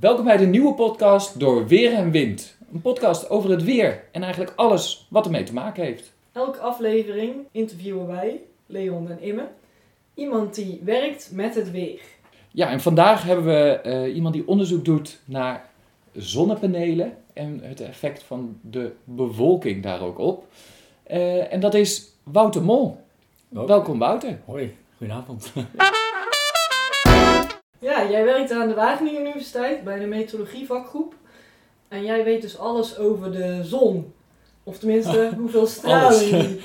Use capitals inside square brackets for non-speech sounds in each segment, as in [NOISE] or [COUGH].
Welkom bij de nieuwe podcast door Weer en Wind. Een podcast over het weer en eigenlijk alles wat ermee te maken heeft. Elke aflevering interviewen wij, Leon en Imme, iemand die werkt met het weer. Ja, en vandaag hebben we eh, iemand die onderzoek doet naar zonnepanelen en het effect van de bewolking daar ook op. Eh, en dat is Wouter Mol. Welkom. Welkom Wouter. Hoi, goedenavond. [LAUGHS] Ja, jij werkt aan de Wageningen Universiteit bij de meteorologievakgroep. En jij weet dus alles over de zon. Of tenminste, [LAUGHS] hoeveel straling die,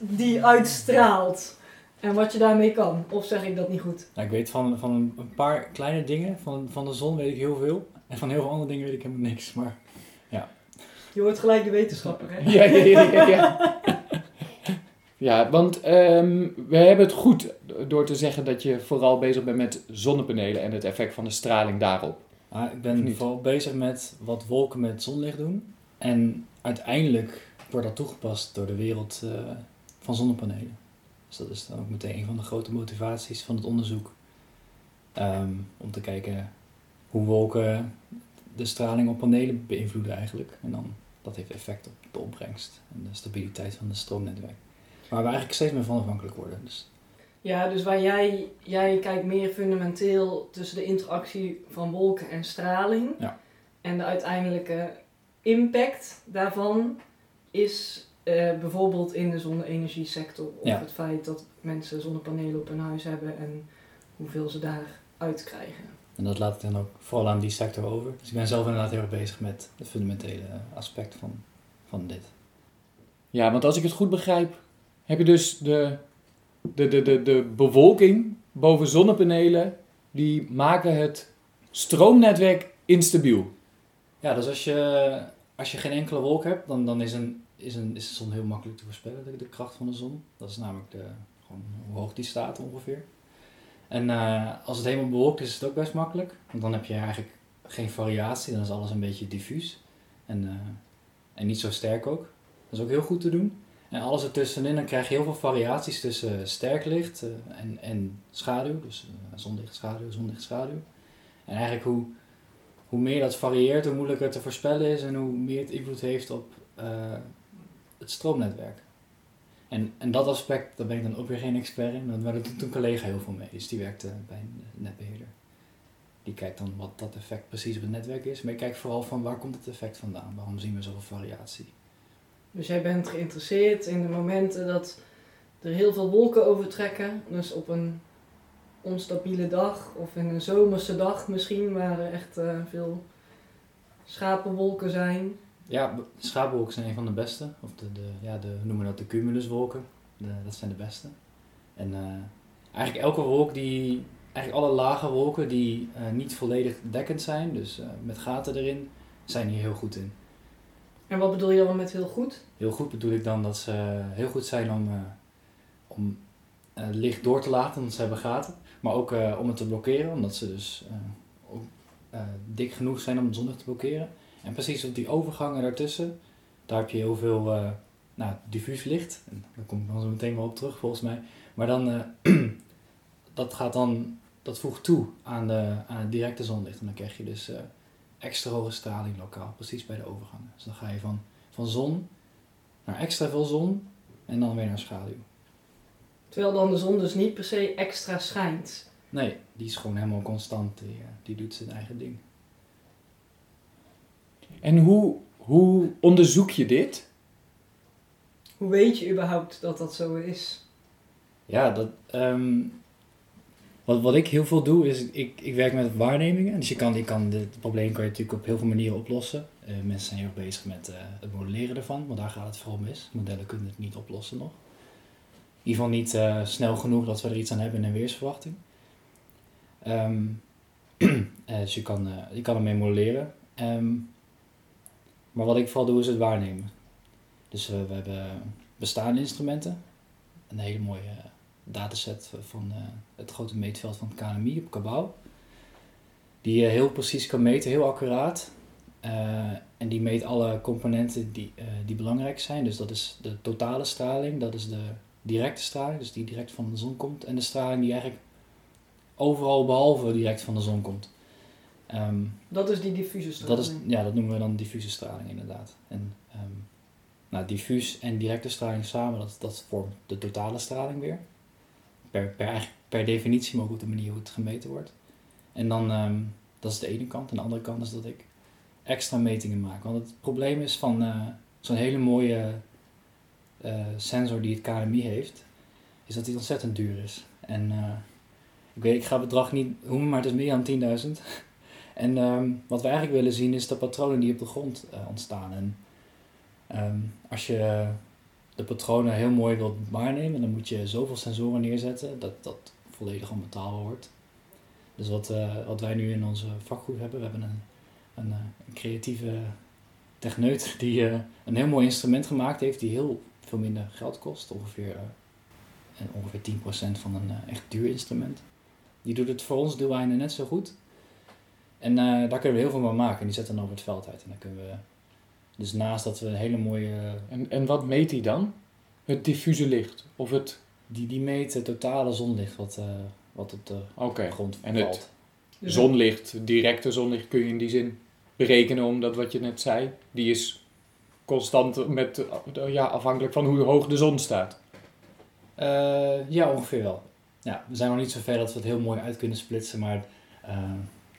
die uitstraalt. En wat je daarmee kan. Of zeg ik dat niet goed? Nou, ik weet van, van een, paar kleine dingen. Van, van de zon weet ik heel veel. En van heel veel andere dingen weet ik helemaal niks. Maar Je wordt gelijk de wetenschapper, hè? [LAUGHS] Ja, ja, ja. ja, ja. [LAUGHS] Ja, want ehm, we hebben het goed door te zeggen dat je vooral bezig bent met zonnepanelen en het effect van de straling daarop. ah, ik ben vooral bezig met wat wolken met zonlicht doen. En uiteindelijk wordt dat toegepast door de wereld eh, van zonnepanelen. Dus dat is dan ook meteen een van de grote motivaties van het onderzoek. Ehm, om te kijken hoe wolken de straling op panelen beïnvloeden eigenlijk. En dan, dat heeft effect op de opbrengst en de stabiliteit van het stroomnetwerk. Waar we eigenlijk steeds meer van afhankelijk worden. Dus Ja, dus waar jij, jij kijkt meer fundamenteel tussen de interactie van wolken en straling. Ja. En de uiteindelijke impact daarvan is eh, bijvoorbeeld in de zonne-energiesector. Of Ja. het feit dat mensen zonnepanelen op hun huis hebben en hoeveel ze daaruit krijgen. En dat laat ik dan ook vooral aan die sector over. Dus ik ben zelf inderdaad heel erg bezig met het fundamentele aspect van, van dit. Ja, want als ik het goed begrijp, heb je dus de, de, de, de, de bewolking boven zonnepanelen, die maken het stroomnetwerk instabiel. Ja, dus als je, als je geen enkele wolk hebt, dan, dan is, een, is, een, is de zon heel makkelijk te voorspellen, de, kracht van de zon. Dat is namelijk de, gewoon hoe hoog die staat ongeveer. En eh, als het helemaal bewolkt is, is het ook best makkelijk. Want dan heb je eigenlijk geen variatie, dan is alles een beetje diffuus. En, eh, en niet zo sterk ook. Dat is ook heel goed te doen. En alles ertussenin, dan krijg je heel veel variaties tussen sterk licht eh, en, en schaduw. Dus eh, zonlicht, schaduw, zonlicht, schaduw. En eigenlijk hoe, hoe meer dat varieert, hoe moeilijker te voorspellen is en hoe meer het invloed heeft op eh, het stroomnetwerk. En, en dat aspect, daar ben ik dan ook weer geen expert in, maar daar doet een collega heel veel mee. Dus die werkte bij een netbeheerder. Die kijkt dan wat dat effect precies op het netwerk is, maar ik kijk vooral van waar komt het effect vandaan? Waarom zien we zoveel variatie? Dus jij bent geïnteresseerd in de momenten dat er heel veel wolken overtrekken. Dus op een onstabiele dag of in een zomerse dag misschien, waar er echt eh, veel schapenwolken zijn. Ja, schaapwolken zijn een van de beste. Of de, de, ja, de, we noemen dat de cumuluswolken. De, dat zijn de beste. En eh, eigenlijk elke wolk die, eigenlijk alle lage wolken die eh, niet volledig dekkend zijn, dus met gaten erin, zijn hier heel goed in. En wat bedoel je dan met heel goed? Heel goed bedoel ik dan dat ze heel goed zijn om, eh, om eh, licht door te laten, want ze hebben gaten. Maar ook eh, om het te blokkeren, omdat ze dus ook, dik genoeg zijn om het zonlicht te blokkeren. En precies op die overgangen daartussen, daar heb je heel veel nou, diffuus licht. En daar kom ik dan zo meteen wel op terug volgens mij. Maar dan, [CLEARS THROAT] dat gaat dan, dat voegt toe aan, de, aan het directe zonlicht. En dan krijg je dus extra hoge straling lokaal, precies bij de overgangen. Dus dan ga je van, van zon naar extra veel zon en dan weer naar schaduw. Terwijl dan de zon dus niet per se extra schijnt. Nee, die is gewoon helemaal constant. Die, eh, die doet zijn eigen ding. En hoe, hoe onderzoek je dit? Hoe weet je überhaupt dat dat zo is? Ja, dat, ehm, wat, wat ik heel veel doe is, ik, ik werk met waarnemingen. Dus je kan, je kan, dit probleem kan je natuurlijk op heel veel manieren oplossen. Eh, mensen zijn heel erg bezig met eh, het modelleren ervan, want daar gaat het vooral mis. Modellen kunnen het niet oplossen nog. In ieder geval niet eh, snel genoeg dat we er iets aan hebben in een weersverwachting. Ehm, [CLEARS THROAT] eh, dus je kan, je kan ermee modelleren. Ehm, maar wat ik vooral doe is het waarnemen. Dus we hebben bestaande instrumenten. Een hele mooie dataset van eh, het grote meetveld van het KNMI op Cabau. Die je heel precies kan meten, heel accuraat. Eh, en die meet alle componenten die, eh, die belangrijk zijn. Dus dat is de totale straling, dat is de directe straling, dus die direct van de zon komt. En de straling die eigenlijk overal behalve direct van de zon komt. Ehm, Dat is die diffuse straling. dat is, ja, dat noemen we dan diffuse straling inderdaad. En ehm, nou, diffuus en directe straling samen, dat, dat vormt de totale straling weer. Per, per, per definitie, maar ook op de manier hoe het gemeten wordt. En dan, ehm, dat is de ene kant. En de andere kant is dat ik extra metingen maak. Want het probleem is van eh, zo'n hele mooie eh, sensor die het KMI heeft, is dat die ontzettend duur is. En eh, ik weet, ik ga het bedrag niet noemen, maar het is meer dan 10.000. [LAUGHS] En ehm, wat we eigenlijk willen zien is de patronen die op de grond ontstaan. En ehm, als je de patronen heel mooi wilt waarnemen, dan moet je zoveel sensoren neerzetten dat dat volledig onbetaalbaar wordt. Dus wat, eh, wat wij nu in onze vakgroep hebben, we hebben een, een, eh, een creatieve techneut die eh, een heel mooi instrument gemaakt heeft die heel veel minder geld kost, ongeveer, ongeveer 10% van een echt duur instrument. Die doet het voor ons doeleinden net zo goed. En daar kunnen we heel veel van maken. En die zetten dan over het veld uit. En dan kunnen we... Dus naast dat we een hele mooie... En, en wat meet hij dan? Het diffuse licht? Of het... Die, die meet het totale zonlicht wat, eh, wat op de Oké. grond En het- valt. Zonlicht, directe zonlicht kun je in die zin berekenen, omdat wat je net zei, die is constant met, ja, afhankelijk van hoe hoog de zon staat. Eh, ja, ongeveer wel. Ja, we zijn nog niet zo ver dat we het heel mooi uit kunnen splitsen. Maar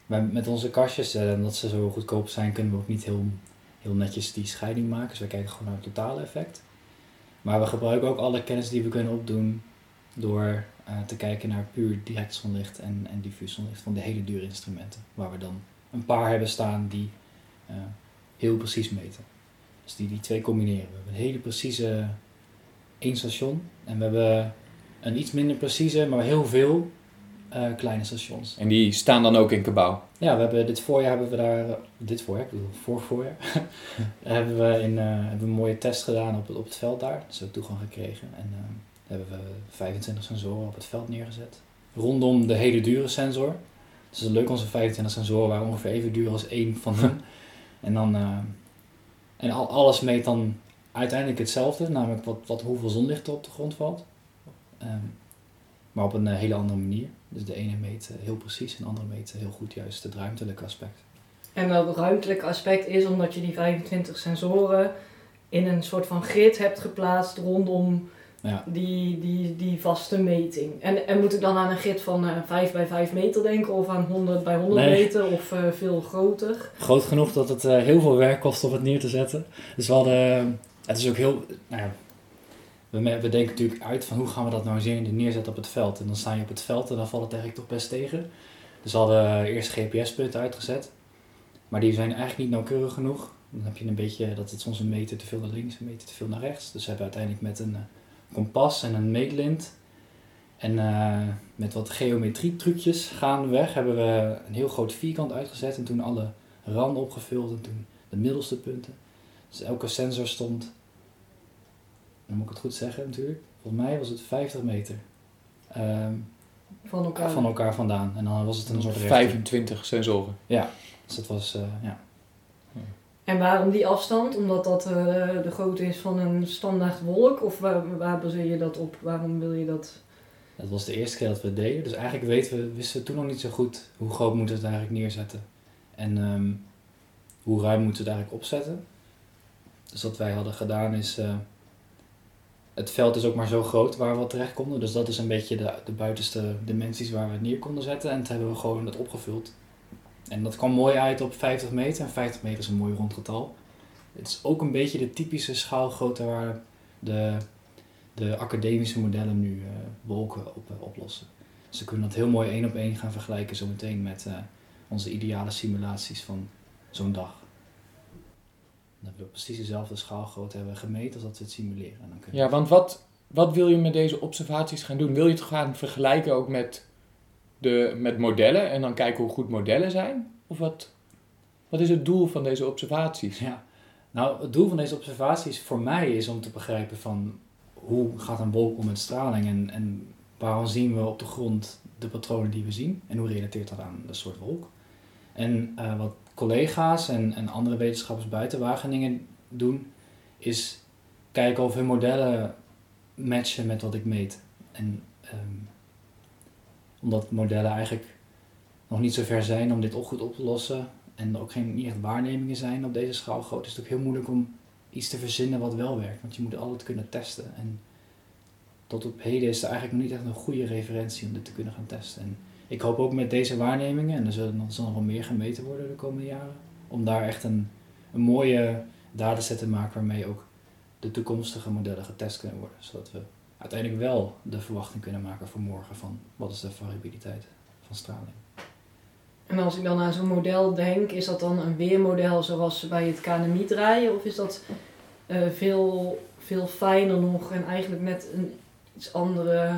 wij- met onze kastjes, eh, omdat ze zo goedkoop zijn, kunnen we ook niet heel, heel netjes die scheiding maken. Dus we kijken gewoon naar het totale effect. Maar we gebruiken ook alle kennis die we kunnen opdoen door eh, te kijken naar puur direct zonlicht en, en diffuus zonlicht van de hele dure instrumenten. Waar we dan een paar hebben staan die eh, heel precies meten. Dus die die twee combineren. We hebben een hele precieze één station en we hebben een iets minder precieze, maar heel veel eh, kleine stations. En die staan dan ook in kabouw. Ja, we hebben dit voorjaar hebben we daar, dit voorjaar, ik bedoel vorig voorjaar, [LAUGHS] hebben we in, eh, hebben we een mooie test gedaan op het, op het veld daar. Dus we hebben toegang gekregen en eh, hebben we 25 sensoren op het veld neergezet. Rondom de hele dure sensor. Dus het is leuk, onze 25 sensoren waren ongeveer even duur als één van hun. [LAUGHS] en dan, en al, alles meet dan uiteindelijk hetzelfde, namelijk wat, wat, hoeveel zonlicht er op de grond valt. Ehm, maar op een eh, hele andere manier. Dus de ene meet eh, heel precies en de andere meet heel goed juist het ruimtelijke aspect. En dat ruimtelijke aspect is omdat je die 25 sensoren in een soort van grid hebt geplaatst rondom Ja. die, die, die vaste meting. En, en moet ik dan aan een grid van eh 5 bij 5 meter denken of aan 100 bij 100 Nee. meter of eh, veel groter? Groot genoeg dat het eh, heel veel werk kost om het neer te zetten. Dus we hadden, het is ook heel, nou ja, we, denken natuurlijk uit van hoe gaan we dat nou zien neerzetten op het veld. En dan sta je op het veld en dan valt het eigenlijk toch best tegen. Dus we hadden eerst GPS-punten uitgezet. Maar die zijn eigenlijk niet nauwkeurig genoeg. Dan heb je een beetje dat het soms een meter te veel naar links, een meter te veel naar rechts. Dus we hebben uiteindelijk met een eh, kompas en een meetlint en eh, met wat geometrie trucjes gaandeweg hebben we een heel groot vierkant uitgezet en toen alle randen opgevuld en toen de middelste punten. Dus elke sensor stond, dan moet ik het goed zeggen natuurlijk, volgens mij was het 50 meter ehm, Van elkaar. van elkaar vandaan. En dan was het een soort rechte. 25 sensoren. Dus dat was, eh, ja. En waarom die afstand? Omdat dat eh, de grootte is van een standaard wolk? Of waar, waar baseer je dat op? Waarom wil je dat? Dat was de eerste keer dat we het deden. Dus eigenlijk weten we, wisten we toen nog niet zo goed hoe groot moeten we het eigenlijk neerzetten. En ehm, hoe ruim moeten we het eigenlijk opzetten. Dus wat wij hadden gedaan is... eh, het veld is ook maar zo groot waar we terecht konden. Dus dat is een beetje de, de buitenste dimensies waar we het neer konden zetten. En toen hebben we gewoon het opgevuld. En dat kwam mooi uit op 50 meter. En 50 meter is een mooi rond getal. Het is ook een beetje de typische schaalgrootte waar de de academische modellen nu eh, wolken op, eh, oplossen. Dus kunnen dat heel mooi één op één gaan vergelijken zometeen met eh, onze ideale simulaties van zo'n dag. Dan hebben we precies dezelfde schaalgrootte hebben gemeten als dat we het simuleren. En dan kunnen Ja, want wat, wat wil je met deze observaties gaan doen? Wil je het gaan vergelijken ook met, de, met modellen en dan kijken hoe goed modellen zijn? Of wat, wat is het doel van deze observaties? Ja, nou het doel van deze observaties voor mij is om te begrijpen van hoe gaat een wolk om met straling en, en waarom zien we op de grond de patronen die we zien en hoe relateert dat aan dat soort wolk. En eh, wat collega's en, en andere wetenschappers buiten Wageningen doen, is kijken of hun modellen matchen met wat ik meet. En ehm, omdat modellen eigenlijk, nog niet zo ver zijn om dit ook goed op te lossen. En er ook geen niet echt waarnemingen zijn op deze schaalgrootte. Is het ook heel moeilijk om iets te verzinnen wat wel werkt. Want je moet altijd kunnen testen. En tot op heden is er eigenlijk nog niet echt een goede referentie om dit te kunnen gaan testen. En ik hoop ook met deze waarnemingen, en er zullen zal nog wel meer gemeten worden de komende jaren, om daar echt een, een mooie dataset te maken waarmee ook de toekomstige modellen getest kunnen worden. Zodat we uiteindelijk wel de verwachting kunnen maken voor morgen van wat is de variabiliteit van straling. En als ik dan aan zo'n model denk, is dat dan een weermodel zoals ze bij het KNMI draaien? Of is dat eh, veel, veel fijner nog en eigenlijk net een iets andere,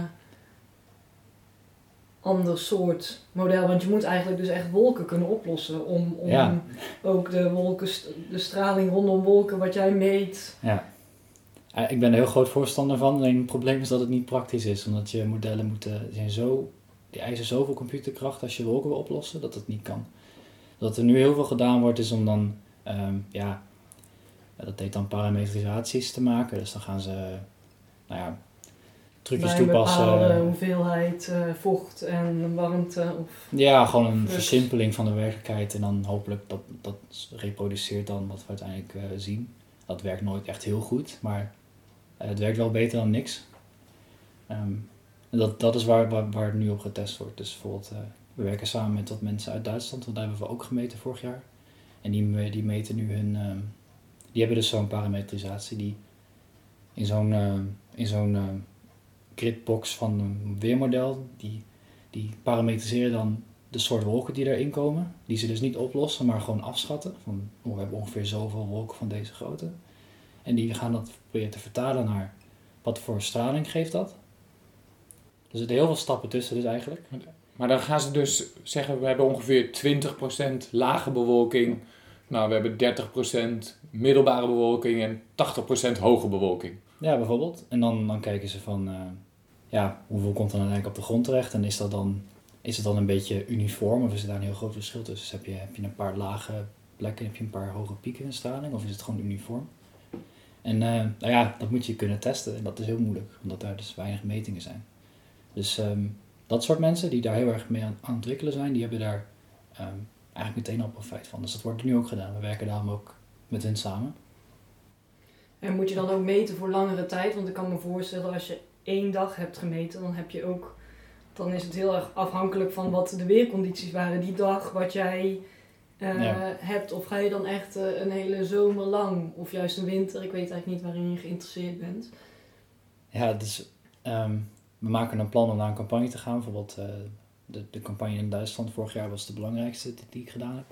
ander soort model? Want je moet eigenlijk dus echt wolken kunnen oplossen om, om Ja. ook de, wolken, de straling rondom wolken wat jij meet. Ja. Ik ben er heel groot voorstander van, alleen het probleem is dat het niet praktisch is. Omdat je modellen moeten, zijn zo, die eisen zoveel computerkracht als je wolken wil oplossen, dat het niet kan. Wat er nu heel veel gedaan wordt, is om dan, ehm, ja, dat heet dan parametrisaties te maken. Dus dan gaan ze, nou ja, trucjes bij een toepassen. bepaalde hoeveelheid eh, vocht en warmte. Of, Ja, gewoon een versimpeling van de werkelijkheid en dan hopelijk dat dat reproduceert dan wat we uiteindelijk eh, zien. Dat werkt nooit echt heel goed, maar eh, het werkt wel beter dan niks. En dat, dat is waar, waar, waar het nu op getest wordt. Dus bijvoorbeeld, we werken samen met wat mensen uit Duitsland, want daar hebben we ook gemeten vorig jaar. En die, die meten nu hun, ehm, die hebben dus zo'n parametrisatie die in zo'n ehm, in zo'n gridbox van een weermodel, die, die parametriseren dan de soort wolken die erin komen. Die ze dus niet oplossen, maar gewoon afschatten. Van, oh, we hebben ongeveer zoveel wolken van deze grootte. En die gaan dat proberen te vertalen naar wat voor straling geeft dat. Er zitten heel veel stappen tussen dus eigenlijk. Maar dan gaan ze dus zeggen, we hebben ongeveer 20% lage bewolking. Nou, we hebben 30% middelbare bewolking en 80% hoge bewolking. Ja, bijvoorbeeld. En dan, dan kijken ze van, eh, ja, hoeveel komt dan uiteindelijk op de grond terecht? En is dat dan, is het dan een beetje uniform of is er daar een heel groot verschil tussen? Dus heb je, heb je een paar lage plekken, heb je een paar hoge pieken in straling of is het gewoon uniform? En eh, nou ja, dat moet je kunnen testen en dat is heel moeilijk, omdat daar dus weinig metingen zijn. Dus ehm, dat soort mensen die daar heel erg mee aan, aan het ontwikkelen zijn, die hebben daar ehm, eigenlijk meteen al profijt van. Dus dat wordt nu ook gedaan. We werken daarom ook met hen samen. en moet je dan ook meten voor langere tijd? Want ik kan me voorstellen, als je één dag hebt gemeten, dan heb je ook. Dan is het heel erg afhankelijk van wat de weercondities waren die dag, wat jij eh, Ja. hebt. Of ga je dan echt eh, een hele zomer lang, of juist een winter, ik weet eigenlijk niet waarin je geïnteresseerd bent. Ja, dus we maken een plan om naar een campagne te gaan. Bijvoorbeeld eh, de, de campagne in Duitsland vorig jaar was de belangrijkste die, ik gedaan heb.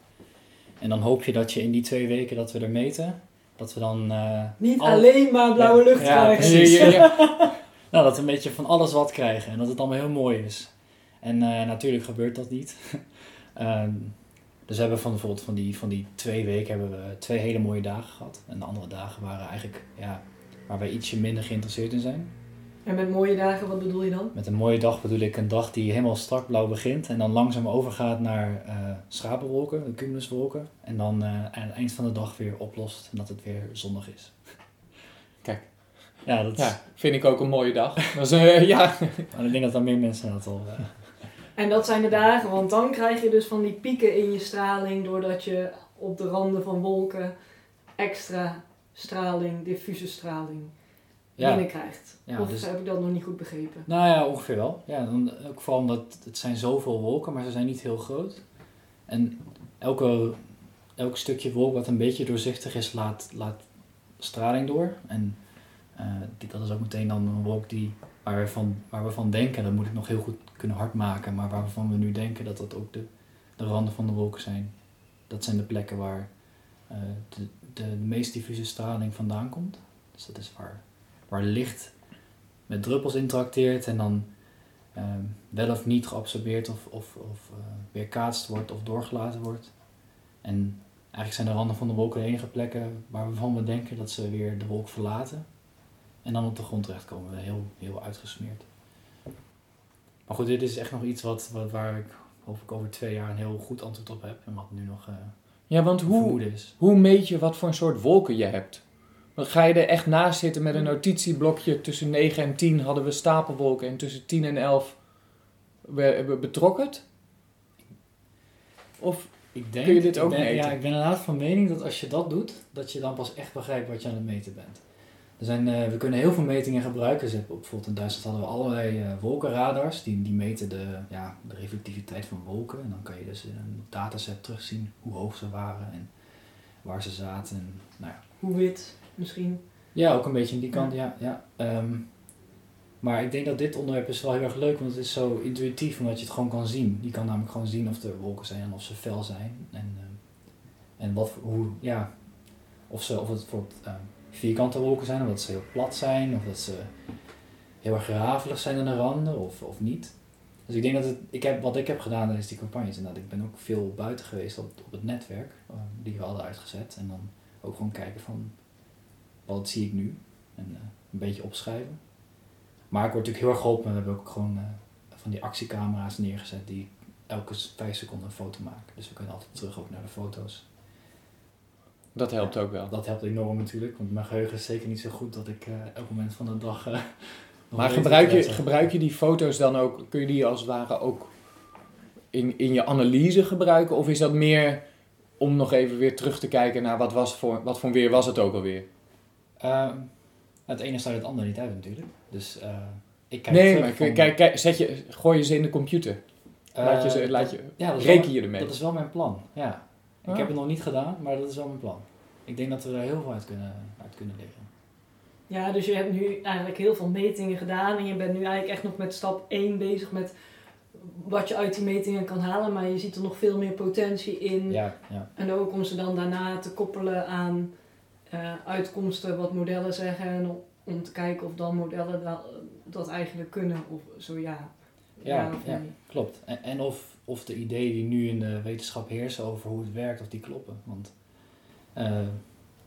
En dan hoop je dat je in die twee weken dat we er meten, dat we dan... Niet al- alleen maar blauwe lucht ja, precies. Ja, ja. Nou, dat we een beetje van alles wat krijgen en dat het allemaal heel mooi is. En eh, natuurlijk gebeurt dat niet. [LAUGHS] Ehm, dus we hebben van bijvoorbeeld van die, van die twee weken hebben we twee hele mooie dagen gehad. En de andere dagen waren eigenlijk, ja, waar wij ietsje minder geïnteresseerd in zijn. En met mooie dagen, wat bedoel je dan? Met een mooie dag bedoel ik een dag die helemaal strak blauw begint en dan langzaam overgaat naar eh schapenwolken, de cumuluswolken. En dan eh, aan het eind van de dag weer oplost en dat het weer zonnig is. Kijk. Ja, dat Ja, vind ik ook een mooie dag. Dat is, eh, [LAUGHS] ja. maar ik denk dat dan meer mensen dat al... eh, En dat zijn de dagen, want dan krijg je dus van die pieken in je straling, doordat je op de randen van wolken extra straling, diffuse straling ja. binnenkrijgt. Ja, of dus- heb ik dat nog niet goed begrepen? Nou ja, ongeveer wel. Ja, dan, ook vooral omdat het zijn zoveel wolken, maar ze zijn niet heel groot. En elke, elk stukje wolk wat een beetje doorzichtig is, laat, laat straling door. En eh, dat is ook meteen dan een wolk die, waar, we van, waar we van denken, dat moet ik nog heel goed kunnen hard maken, maar waarvan we nu denken dat dat ook de, de randen van de wolken zijn. Dat zijn de plekken waar eh, de, de, de meest diffuse straling vandaan komt. Dus dat is waar, waar licht met druppels interacteert en dan ehm, wel of niet geabsorbeerd of, of, of eh, weerkaatst wordt of doorgelaten wordt. En eigenlijk zijn de randen van de wolken de enige plekken waarvan we denken dat ze weer de wolk verlaten. En dan op de grond terechtkomen, heel, heel uitgesmeerd. Maar goed, dit is echt nog iets wat, wat, waar ik hoop ik over twee jaar een heel goed antwoord op heb. En wat nu nog eh ja, want hoe, is. hoe meet je wat voor een soort wolken je hebt? Ga je er echt naast zitten met een notitieblokje. Tussen 9 en 10 hadden we stapelwolken en tussen 10 en 11 we, we betrokken. Of Ik denk, Kun je dit ik ook ben, meten? Ja, ik ben inderdaad van mening dat als je dat doet, dat je dan pas echt begrijpt wat je aan het meten bent. Er zijn, eh, we kunnen heel veel metingen gebruiken. Hebben bijvoorbeeld in Duitsland hadden we allerlei eh, wolkenradars. Die, die meten de, ja, de reflectiviteit van wolken. En dan kan je dus in een dataset terugzien hoe hoog ze waren en waar ze zaten. En, nou ja. Hoe wit misschien. ja, ook een beetje in die kant, ja. ja. Ehm, maar ik denk dat dit onderwerp is wel heel erg leuk, want het is zo intuïtief, omdat je het gewoon kan zien. Je kan namelijk gewoon zien of er wolken zijn en of ze fel zijn. En, ehm, en wat, hoe, ja, of, ze, of het bijvoorbeeld ehm, vierkante wolken zijn, of dat ze heel plat zijn, of dat ze heel erg rafelig zijn aan de randen, of, of niet. Dus ik denk dat het, ik heb, wat ik heb gedaan tijdens die campagnes, inderdaad, ik ben ook veel buiten geweest op, op het netwerk, ehm, die we hadden uitgezet. En dan ook gewoon kijken van, wat zie ik nu? En eh, een beetje opschrijven. Maar ik word natuurlijk heel erg geholpen. We hebben ook gewoon eh, van die actiecamera's neergezet die elke vijf seconden een foto maken. Dus we kunnen altijd terug ook naar de foto's. Dat helpt ook wel. Dat helpt enorm natuurlijk, want mijn geheugen is zeker niet zo goed dat ik eh, elk moment van de dag. eh, [LAUGHS] Maar gebruik je, gebruik je die foto's dan ook, kun je die als het ware ook in, in je analyse gebruiken? Of is dat meer om nog even weer terug te kijken naar wat, was voor, wat voor weer was het ook alweer? Ehm, het ene sluit het andere niet uit natuurlijk. Dus eh, ik kijk nee, maar van- kijk, kijk, zet je, gooi je ze in de computer. laat je ze, laat je, ja, wel- reken je ermee. Dat is wel mijn plan, ja. Ik Ah. heb het nog niet gedaan, maar dat is wel mijn plan. Ik denk dat we daar heel veel uit kunnen, uit kunnen leren. Ja, dus je hebt nu eigenlijk heel veel metingen gedaan en je bent nu eigenlijk echt nog met stap 1 bezig met wat je uit die metingen kan halen, maar je ziet er nog veel meer potentie in. Ja, ja. En ook om ze dan daarna te koppelen aan eh, uitkomsten, wat modellen zeggen, en om, om te kijken of dan modellen dat, dat eigenlijk kunnen, of zo ja. Ja, ja. Klopt. En, en of, of de ideeën die nu in de wetenschap heersen over hoe het werkt, of die kloppen. Want eh,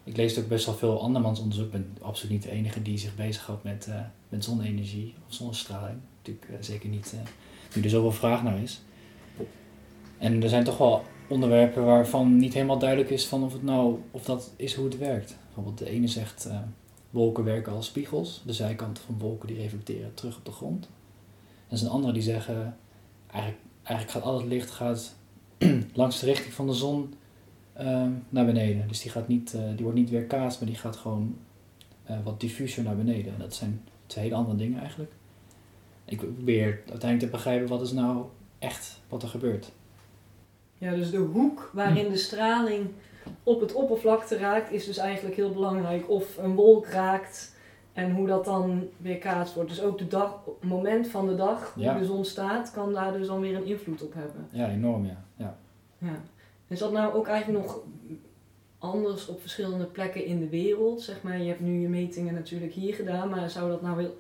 ik lees ook best wel veel andermans onderzoek. Ik ben absoluut niet de enige die zich bezighoudt met, eh, met zonne-energie of zonnestraling. Natuurlijk eh, zeker niet nu er zoveel vraag naar is. En er zijn toch wel onderwerpen waarvan niet helemaal duidelijk is van of het nou of dat is hoe het werkt. Bijvoorbeeld de ene zegt wolken werken als spiegels. De zijkanten van wolken die reflecteren terug op de grond. En er is een andere die zeggen, eigenlijk, eigenlijk gaat al het licht gaat [CLEARS THROAT] langs de richting van de zon ehm, naar beneden. Dus die, gaat niet, eh, die wordt niet weerkaatst, maar die gaat gewoon eh, wat diffuser naar beneden. En dat zijn twee hele andere dingen eigenlijk. Ik probeer uiteindelijk te begrijpen wat is nou echt wat er gebeurt. Ja, dus de hoek waarin de straling op het oppervlakte raakt, is dus eigenlijk heel belangrijk. Of een wolk raakt en hoe dat dan weerkaatst wordt. Dus ook de dag, het moment van de dag, hoe Ja. de zon staat, kan daar dus dan weer een invloed op hebben. Ja, enorm ja. ja. Ja. Is dat nou ook eigenlijk nog anders op verschillende plekken in de wereld? Zeg maar, je hebt nu je metingen natuurlijk hier gedaan, maar zou dat nou wel...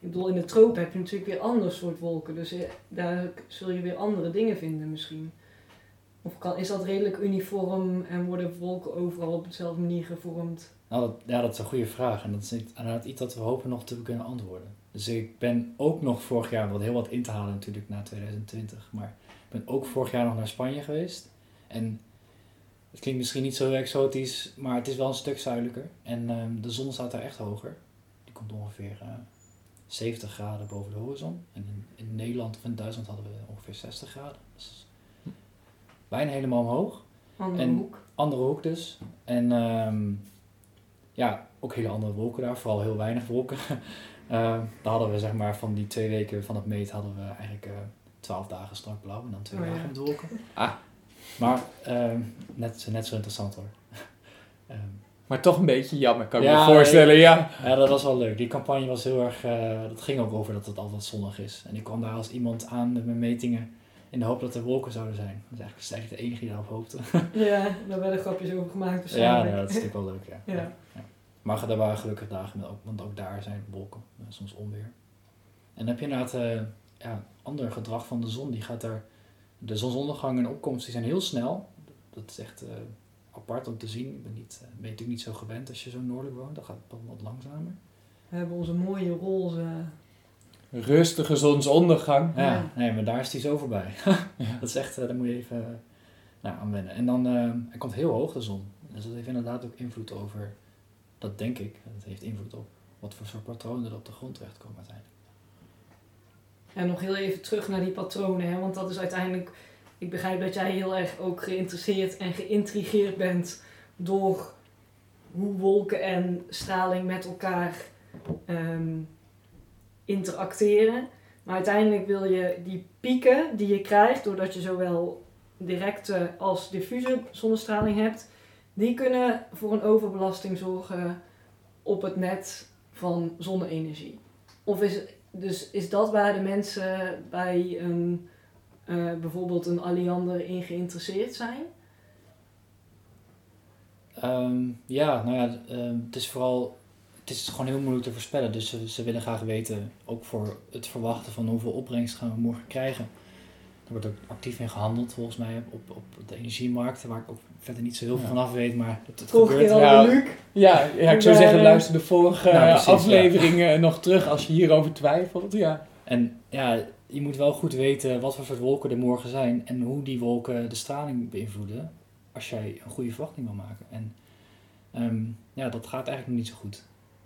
Ik bedoel, in de tropen heb je natuurlijk weer ander soort wolken, dus eh, daar zul je weer andere dingen vinden misschien. Of kan, is dat redelijk uniform en worden wolken overal op dezelfde manier gevormd? Nou, dat, ja, dat is een goede vraag. En dat is niet- inderdaad iets dat we hopen nog te kunnen antwoorden. Dus ik ben ook nog vorig jaar, wat heel wat in te halen natuurlijk na 2020, maar ik ben ook vorig jaar nog naar Spanje geweest. En het klinkt misschien niet zo exotisch, maar het is wel een stuk zuidelijker. En ehm, de zon staat daar echt hoger. Die komt ongeveer eh, 70 graden boven de horizon. En in, in Nederland of in Duitsland hadden we ongeveer 60 graden. Dus bijna helemaal omhoog Andere En- hoek. andere hoek dus. En ehm, ja, ook hele andere wolken daar, vooral heel weinig wolken. [LAUGHS] Ehm daar hadden we zeg maar van die twee weken van het meet hadden we eigenlijk eh, twaalf dagen strak blauw en dan twee Oh, ja. dagen met wolken. Ah. Maar ehm, net, net zo interessant hoor. [LAUGHS] Ehm, Maar toch een beetje jammer, kan ik Ja, me voorstellen. Ja. ja, dat was wel leuk. Die campagne was heel erg, eh, dat ging ook over dat het altijd zonnig is. En ik kwam daar als iemand aan met mijn metingen in de hoop dat er wolken zouden zijn. Dat is eigenlijk, dat is eigenlijk de enige die daarop hoopte. [LAUGHS] Ja, daar werden grapjes over gemaakt ja, waarschijnlijk. ja, dat is natuurlijk wel leuk, ja. [LAUGHS] Ja. Maar er waren gelukkig dagen, met want ook daar zijn wolken, eh, soms onweer. En dan heb je inderdaad eh ja, ander gedrag van de zon. Die gaat daar, de zonsondergang en opkomst die zijn heel snel. Dat is echt eh, apart om te zien. Ik ben, niet, ben je natuurlijk niet zo gewend als je zo noordelijk woont. Dat gaat dan wat langzamer. We hebben onze mooie roze... Rustige zonsondergang. Ja, nee, maar daar is die zo voorbij. [LAUGHS] Dat is echt, eh, daar moet je even eh, nou, aan wennen. En dan, eh hij komt heel hoog de zon. Dus dat heeft inderdaad ook invloed over, dat denk ik, dat heeft invloed op wat voor soort patronen er op de grond terechtkomen uiteindelijk. En nog heel even terug naar die patronen, hè, want dat is uiteindelijk ik begrijp dat jij heel erg ook geïnteresseerd en geïntrigeerd bent door hoe wolken en straling met elkaar ehm, interacteren. Maar uiteindelijk wil je die pieken die je krijgt, doordat je zowel directe als diffuse zonnestraling hebt, die kunnen voor een overbelasting zorgen op het net van zonne-energie. Of is, dus is dat waar de mensen bij een, eh, bijvoorbeeld een Alliander in geïnteresseerd zijn? Ehm, ja, nou ja, ehm, het is vooral, het is gewoon heel moeilijk te voorspellen. Dus ze, ze willen graag weten, ook voor het verwachten van hoeveel opbrengst gaan we morgen krijgen. Er wordt ook actief in gehandeld volgens mij op, op de energiemarkten, waar ik ook verder niet zo heel veel Ja. van af weet, maar het, het gebeurt. al Ja. Luc. Ja, ja ik zou zeggen, eh, luister de vorige Nou, precies, afleveringen nog terug als je hierover twijfelt. Ja. En ja, je moet wel goed weten wat voor soort wolken er morgen zijn en hoe die wolken de straling beïnvloeden als jij een goede verwachting wil maken. En ehm, ja, dat gaat eigenlijk nog niet zo goed.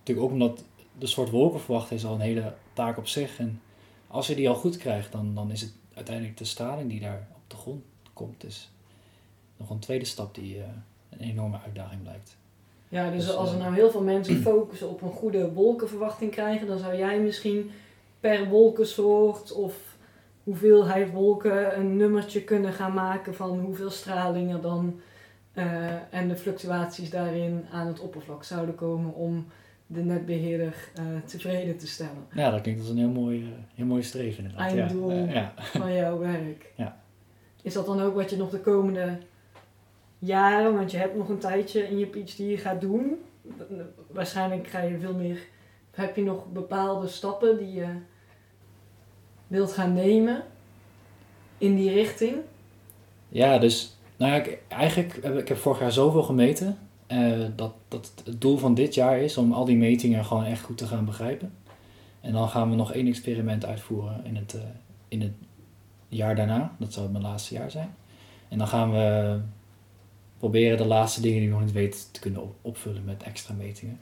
Natuurlijk ook omdat de soort wolken verwachten is al een hele taak op zich. En als je die al goed krijgt, dan, dan is het uiteindelijk de straling die daar op de grond komt. is nog een tweede stap die eh, een enorme uitdaging blijkt. Ja, dus Dus, als er eh, nou heel veel mensen [CLEARS THROAT] focussen op een goede wolkenverwachting krijgen, dan zou jij misschien per wolkensoort of hoeveelheid wolken een nummertje kunnen gaan maken van hoeveel straling er dan eh, en de fluctuaties daarin aan het oppervlak zouden komen om de netbeheerder eh, tevreden te stellen Ja, dat klinkt als een heel mooi, eh, heel mooi streven inderdaad. Ja, Einddoel. eh, ja. [LAUGHS] van jouw werk. Ja. Is dat dan ook wat je nog de komende jaren, want je hebt nog een tijdje in je PhD gaat doen? Waarschijnlijk ga je veel meer. Heb je nog bepaalde stappen die je wilt gaan nemen in die richting? Ja, dus nou ja, ik, eigenlijk heb ik heb vorig jaar zoveel gemeten. Eh, dat, dat het doel van dit jaar is om al die metingen gewoon echt goed te gaan begrijpen. En dan gaan we nog één experiment uitvoeren in het, eh, in het jaar daarna. Dat zal mijn laatste jaar zijn. En dan gaan we proberen de laatste dingen die ik nog niet weet te kunnen op- opvullen met extra metingen.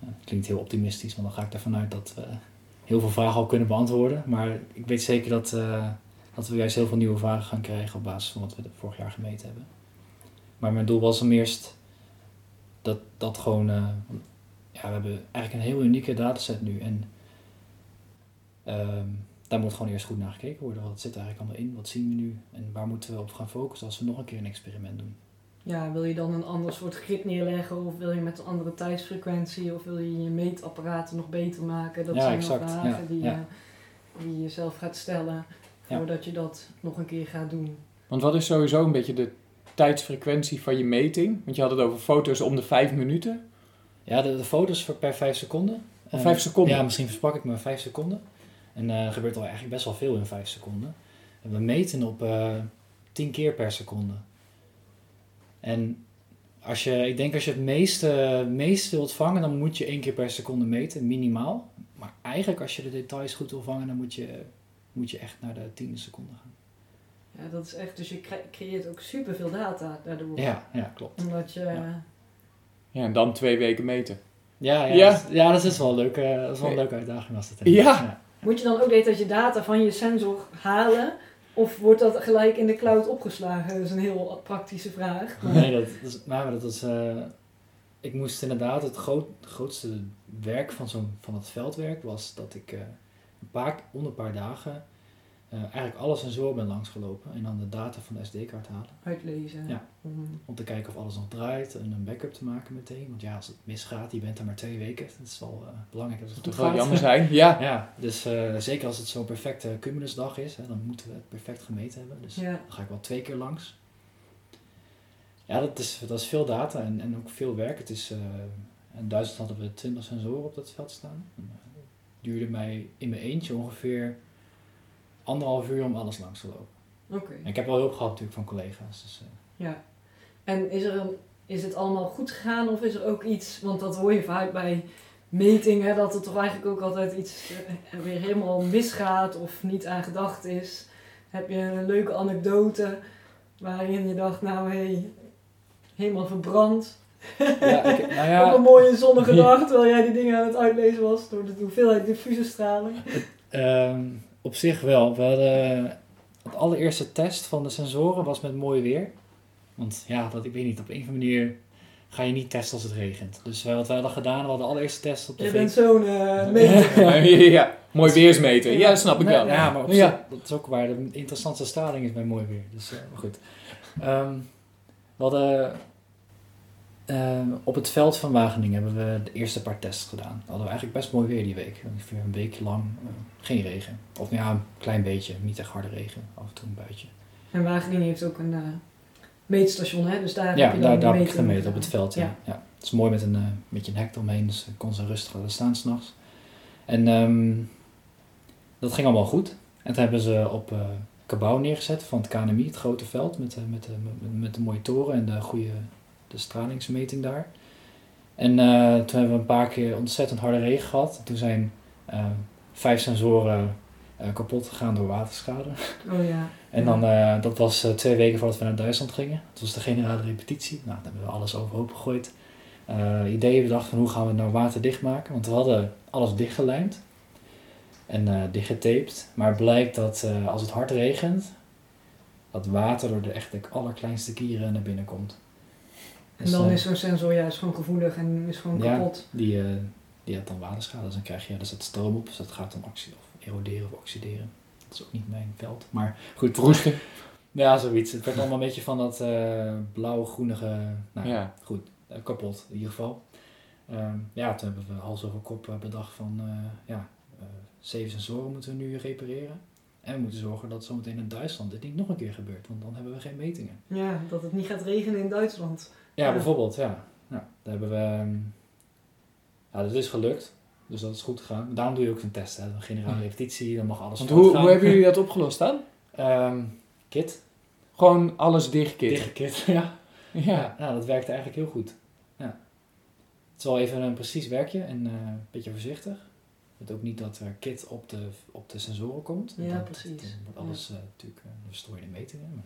Eh, klinkt heel optimistisch, want dan ga ik ervan uit dat we heel veel vragen al kunnen beantwoorden. Maar ik weet zeker dat, eh, dat we juist heel veel nieuwe vragen gaan krijgen op basis van wat we vorig jaar gemeten hebben. Maar mijn doel was om eerst dat, dat gewoon, eh, ja, we hebben eigenlijk een heel unieke dataset nu. En ehm, daar moet gewoon eerst goed naar gekeken worden. Wat zit er eigenlijk allemaal in? Wat zien we nu? En waar moeten we op gaan focussen als we nog een keer een experiment doen? Ja, wil je dan een ander soort grid neerleggen of wil je met een andere tijdsfrequentie of wil je je meetapparaten nog beter maken? Dat Ja, zijn exact. nog vragen Ja, die, ja. Je, die je zelf gaat stellen Ja. voordat je dat nog een keer gaat doen. Want wat is sowieso een beetje de tijdsfrequentie van je meting? Want je had het over foto's om de vijf minuten. Ja, de, de foto's per vijf seconden. Of Eh, vijf seconden? Ja, misschien versprak ik me vijf seconden. En eh, er gebeurt al eigenlijk best wel veel in vijf seconden. En we meten op eh 10 keer per seconde. En als je, ik denk als je het meeste, meeste wilt vangen, dan moet je één keer per seconde meten, minimaal. Maar eigenlijk als je de details goed wil vangen, dan moet je, moet je echt naar de tiende seconde gaan. Ja, dat is echt, dus je cre- creëert ook superveel data daardoor. Ja, ja klopt. Omdat je, Ja. Ja, en dan twee weken meten. Ja, ja, Ja. Dat, is, ja dat is wel leuk. eh, dat is wel een leuke uitdaging als dat Ja. moet je dan ook weten dat je data van je sensor halen? Of wordt dat gelijk in de cloud opgeslagen? Dat is een heel praktische vraag. Maar Nee, dat, dat is, maar dat is, eh, ik moest inderdaad, het groot, grootste werk van, zo'n, van het veldwerk was dat ik eh, een paar, onder een paar dagen eh, eigenlijk alle sensoren ben langsgelopen en dan de data van de SD-kaart halen. uitlezen. Ja. Om- Om te kijken of alles nog draait en een backup te maken meteen. Want ja, als het misgaat, je bent er maar twee weken. Dat is wel eh, belangrijk dat het Dat goed toch wel jammer zijn. [LAUGHS] Ja. Ja, dus eh, zeker als het zo'n perfecte cumulusdag is, hè, dan moeten we het perfect gemeten hebben. Dus Ja. dan ga ik wel twee keer langs. Ja, dat is, dat is veel data en, en ook veel werk. Het is, eh, in Duitsland hadden we 20 sensoren op dat veld staan. En, Het duurde mij in mijn eentje ongeveer anderhalf uur om alles langs te lopen. Oké. Ik heb wel hulp gehad natuurlijk van collega's. Dus, eh, Ja. En is, er een, is het allemaal goed gegaan of is er ook iets, want dat hoor je vaak bij metingen, dat er toch eigenlijk ook altijd iets eh, weer helemaal misgaat of niet aan gedacht is. Heb je een leuke anekdote waarin je dacht, nou hé, hey, helemaal verbrand. ja, ik, nou ja, [LAUGHS] Op een mooie zonnige dag, terwijl jij die dingen aan het uitlezen was door de hoeveelheid diffuse straling. Ehm, op zich wel. We hadden, het allereerste test van de sensoren was met mooi weer. Want ja, dat, ik weet niet, op een of andere manier ga je niet testen als het regent. Dus wij- wat wij hadden gedaan, we hadden de allereerste test op de Je bent zo'n eh meter. [LAUGHS] ja, ja, mooi weersmeter. Ja, snap ik wel. Ja, maar op Ja. zich, dat is ook waar de interessantste straling is bij mooi weer. Dus eh, maar goed. Ehm, we hadden eh, op het veld van Wageningen hebben we de eerste paar tests gedaan. Hadden we eigenlijk best mooi weer die week. Ongeveer een week lang eh, geen regen. Of ja, een klein beetje, niet echt harde regen. Af en toe een buitje. En Wageningen heeft ook een eh, meetstation, hè? Dus daar Ja, heb je daar, daar heb ik gemeten op het veld. Ja. Ja. Ja. Het is mooi met een, eh, met je een hek omheen, dus ik kon ze rustig laten staan s'nachts. En ehm, dat ging allemaal goed. En toen hebben ze op eh Cabau neergezet van het KNMI, het grote veld, met, met, met de mooie toren en de goede de stralingsmeting daar. En eh, toen hebben we een paar keer ontzettend harde regen gehad. Toen zijn eh, vijf sensoren eh, kapot gegaan door waterschade. [LAUGHS] Oh ja. En dan, dat was twee weken voordat we naar Duitsland gingen. Dat was de generale repetitie. Nou, dan hebben we alles overhoop gegooid. Ideeën bedacht van hoe gaan we het nou waterdicht maken. Want we hadden alles dichtgelijmd. En dichtgetaped. Maar het blijkt dat als het hard regent, dat water door de echt de allerkleinste kieren naar binnen komt. En dan eh, is zo'n sensor juist gewoon gevoelig en is gewoon Ja. kapot. die, eh, die had dan waterschade. Dus dan krijg je, er zit stroom op. Dus dat gaat dan oxi- of eroderen of oxideren. Dat is ook niet mijn veld. Maar goed, [LAUGHS] Roesten. Ja, zoiets. Het werd allemaal een beetje van dat eh blauw-groenige... Nou, Ja. goed. kapot in ieder geval. Ehm, ja, toen hebben we hals over kop bedacht van... eh, ja, eh, zeven sensoren moeten we nu repareren. En we moeten zorgen dat zometeen in Duitsland dit niet nog een keer gebeurt. Want dan hebben we geen metingen. Ja, dat het niet gaat regenen in Duitsland. Ja, Ja. bijvoorbeeld. Ja. ja, daar hebben we... ehm, ja, dat is gelukt. Dus dat is goed gegaan. Daarom doe je ook een test. Hè. Een generale repetitie, dan mag alles Want hoe, gaan. hoe hebben jullie dat opgelost dan? Ehm, kit. Gewoon alles dichtkit. Dichtgekit, [LAUGHS] ja. Ja. Ja, nou, dat werkte eigenlijk heel goed. Ja. Het is wel even een precies werkje en eh, een beetje voorzichtig. Het ook niet dat er kit op de, op de sensoren komt. Ja, precies. Dan wordt alles eh, natuurlijk, uh, dan verstoor je de metingen. Maar.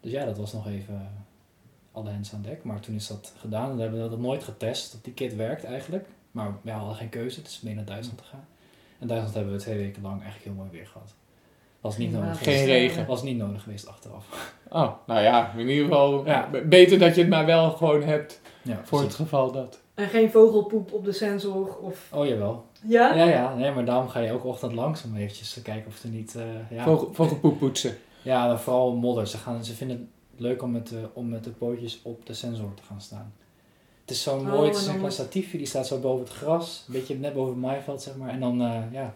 Dus ja, dat was nog even eh, alle hens aan dek. Maar toen is dat gedaan en we hebben dat nooit getest, dat die kit werkt eigenlijk. Maar we hadden geen keuze, het is mee naar Duitsland te gaan. En Duitsland hebben we twee weken lang eigenlijk heel mooi weer gehad. Was niet Ja, nodig Geen geweest. regen. Was niet nodig geweest achteraf. Oh, nou ja, in ieder geval Ja. beter dat je het maar wel gewoon hebt Ja, voor het geval dat. En geen vogelpoep op de sensor of... Oh jawel. Ja? Ja, ja, nee, maar daarom ga je ook ochtend langs om eventjes te kijken of er niet... eh, ja. Vogel, vogelpoep poetsen. ja, maar vooral modder. Ze, gaan, ze vinden het leuk om met, de, om met de pootjes op de sensor te gaan staan. Het is zo Oh, mooi, het is en een dan- statiefje, die staat zo boven het gras. Een beetje net boven het maaiveld, zeg maar. En dan, eh, ja,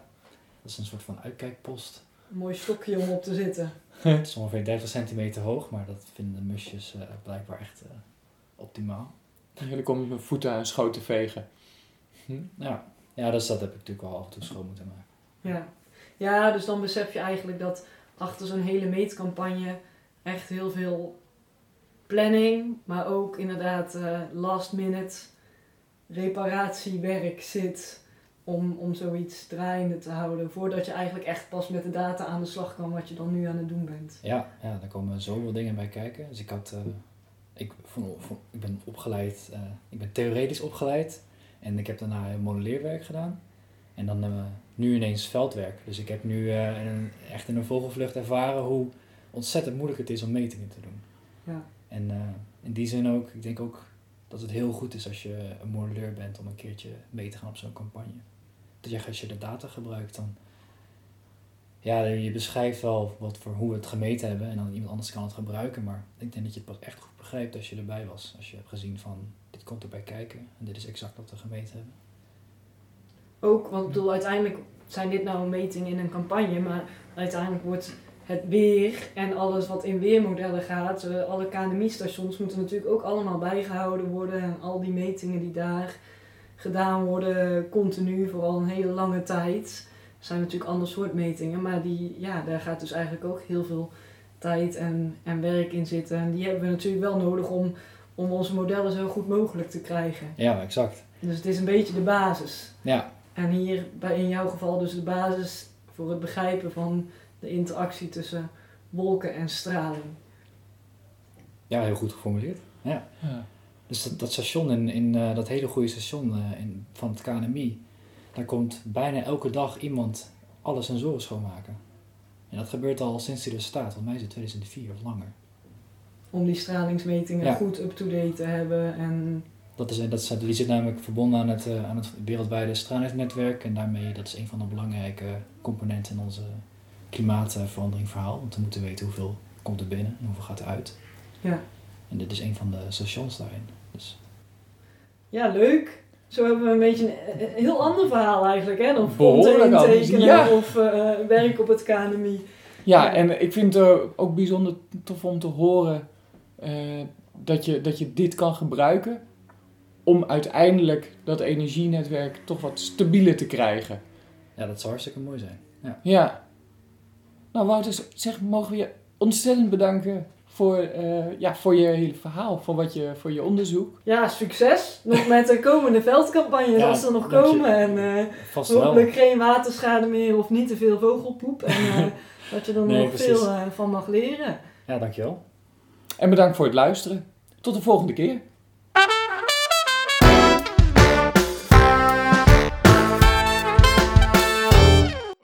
dat is een soort van uitkijkpost. Een mooi stokje om op te zitten. [LAUGHS] Het is ongeveer 30 centimeter hoog, maar dat vinden de musjes eh, blijkbaar echt eh, optimaal. Jullie komen met voeten aan schoot te vegen. Ja. ja, dus dat heb ik natuurlijk wel af en toe schoon moeten maken. Ja. ja, dus dan besef je eigenlijk dat achter zo'n hele meetcampagne echt heel veel planning, maar ook inderdaad eh, last minute reparatiewerk zit om, om zoiets draaiende te houden. Voordat je eigenlijk echt pas met de data aan de slag kan wat je dan nu aan het doen bent. Ja, ja, daar komen zoveel dingen bij kijken. Dus ik had, eh, ik, ik ben opgeleid, eh, ik ben theoretisch opgeleid en ik heb daarna modelleerwerk gedaan. En dan eh, nu ineens veldwerk. Dus ik heb nu eh, een, echt in een vogelvlucht ervaren hoe ontzettend moeilijk het is om metingen te doen. Ja. En in die zin ook, ik denk ook dat het heel goed is als je een modelleur bent om een keertje mee te gaan op zo'n campagne. Dat je, als je de data gebruikt, dan ja, je beschrijft wel wat voor hoe we het gemeten hebben en dan iemand anders kan het gebruiken. Maar ik denk dat je het pas echt goed begrijpt als je erbij was. Als je hebt gezien van dit komt erbij kijken en dit is exact wat we gemeten hebben. Ook, want ik bedoel, uiteindelijk zijn dit nou metingen in een campagne, maar uiteindelijk wordt het weer en alles wat in weermodellen gaat, eh, alle KNMI-stations moeten natuurlijk ook allemaal bijgehouden worden en al die metingen die daar gedaan worden, continu, vooral een hele lange tijd, zijn natuurlijk ander soort metingen, maar die, ja, daar gaat dus eigenlijk ook heel veel tijd en, en werk in zitten. En die hebben we natuurlijk wel nodig om, om onze modellen zo goed mogelijk te krijgen. Ja, exact. Dus het is een beetje de basis. Ja, En hier bij in jouw geval dus de basis voor het begrijpen van de interactie tussen wolken en straling. ja heel goed geformuleerd. Ja. Ja. Dus dat, dat station, in, in, eh, dat hele goede station eh, in, van het KNMI, daar komt bijna elke dag iemand alle sensoren schoonmaken. En dat gebeurt al sinds hij er staat. Volgens mij is het 2004 of langer. Om die stralingsmetingen Ja. goed up-to-date te hebben. En Dat is, dat is, die zit namelijk verbonden aan het, eh, aan het wereldwijde stralingsnetwerk. En daarmee, dat is een van de belangrijke componenten in onze klimaatverandering verhaal. Want we moeten weten hoeveel komt er binnen en hoeveel gaat er uit. Ja. En dit is een van de stations daarin. Dus, ja, leuk. Zo hebben we een beetje een, een heel ander verhaal eigenlijk, hè? Dan Behoorlijk fronten anders, intekenen ja. of eh, werk op het KNMI. Ja, en ik vind het ook bijzonder tof om te horen eh, dat, je, dat je dit kan gebruiken om uiteindelijk dat energienetwerk toch wat stabieler te krijgen. ja, dat zou hartstikke mooi zijn. Ja. Ja. Nou Wouter, zeg, mogen we je ontzettend bedanken voor, eh, ja, voor je hele verhaal, voor, wat je, voor je onderzoek. Ja, succes. Nog met de komende veldcampagnes Ja, als ze nog je. komen. En eh, Vast wel. hopelijk geen waterschade meer of niet te veel vogelpoep. En eh, [LAUGHS] dat je er Nee, nog precies. veel eh, van mag leren. Ja, dankjewel. En bedankt voor het luisteren. Tot de volgende keer.